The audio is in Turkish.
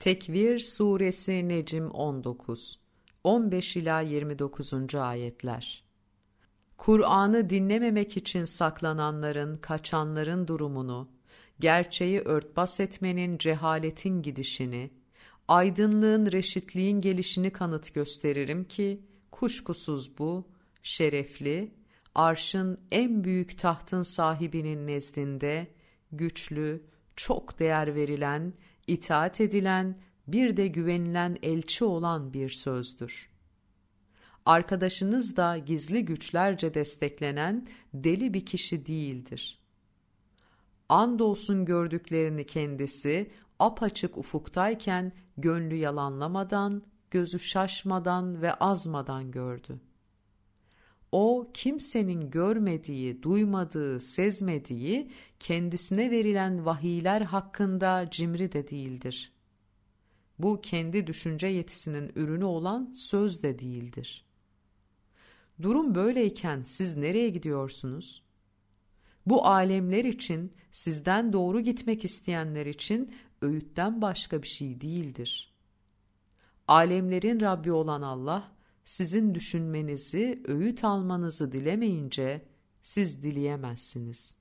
Tekvir Suresi Necim 19 15 ila 29. ayetler. Kur'an'ı dinlememek için saklananların, kaçanların durumunu, gerçeği örtbas etmenin cehaletin gidişini, aydınlığın reşitliğin gelişini kanıt gösteririm ki, kuşkusuz bu, şerefli, arşın en büyük tahtın sahibinin nezdinde, güçlü, çok değer verilen, itaat edilen, bir de güvenilen elçi olan bir sözdür. Arkadaşınız da gizli güçlerce desteklenen deli bir kişi değildir. Andolsun gördüklerini kendisi apaçık ufuktayken gönlü yalanlamadan, gözü şaşmadan ve azmadan gördü. O kimsenin görmediği, duymadığı, sezmediği, kendisine verilen vahiyler hakkında cimri de değildir. Bu kendi düşünce yetisinin ürünü olan söz de değildir. Durum böyleyken siz nereye gidiyorsunuz? Bu alemler için, sizden doğru gitmek isteyenler için öğütten başka bir şey değildir. Alemlerin Rabbi olan Allah, sizin düşünmenizi, öğüt almanızı dilemeyince siz dileyemezsiniz.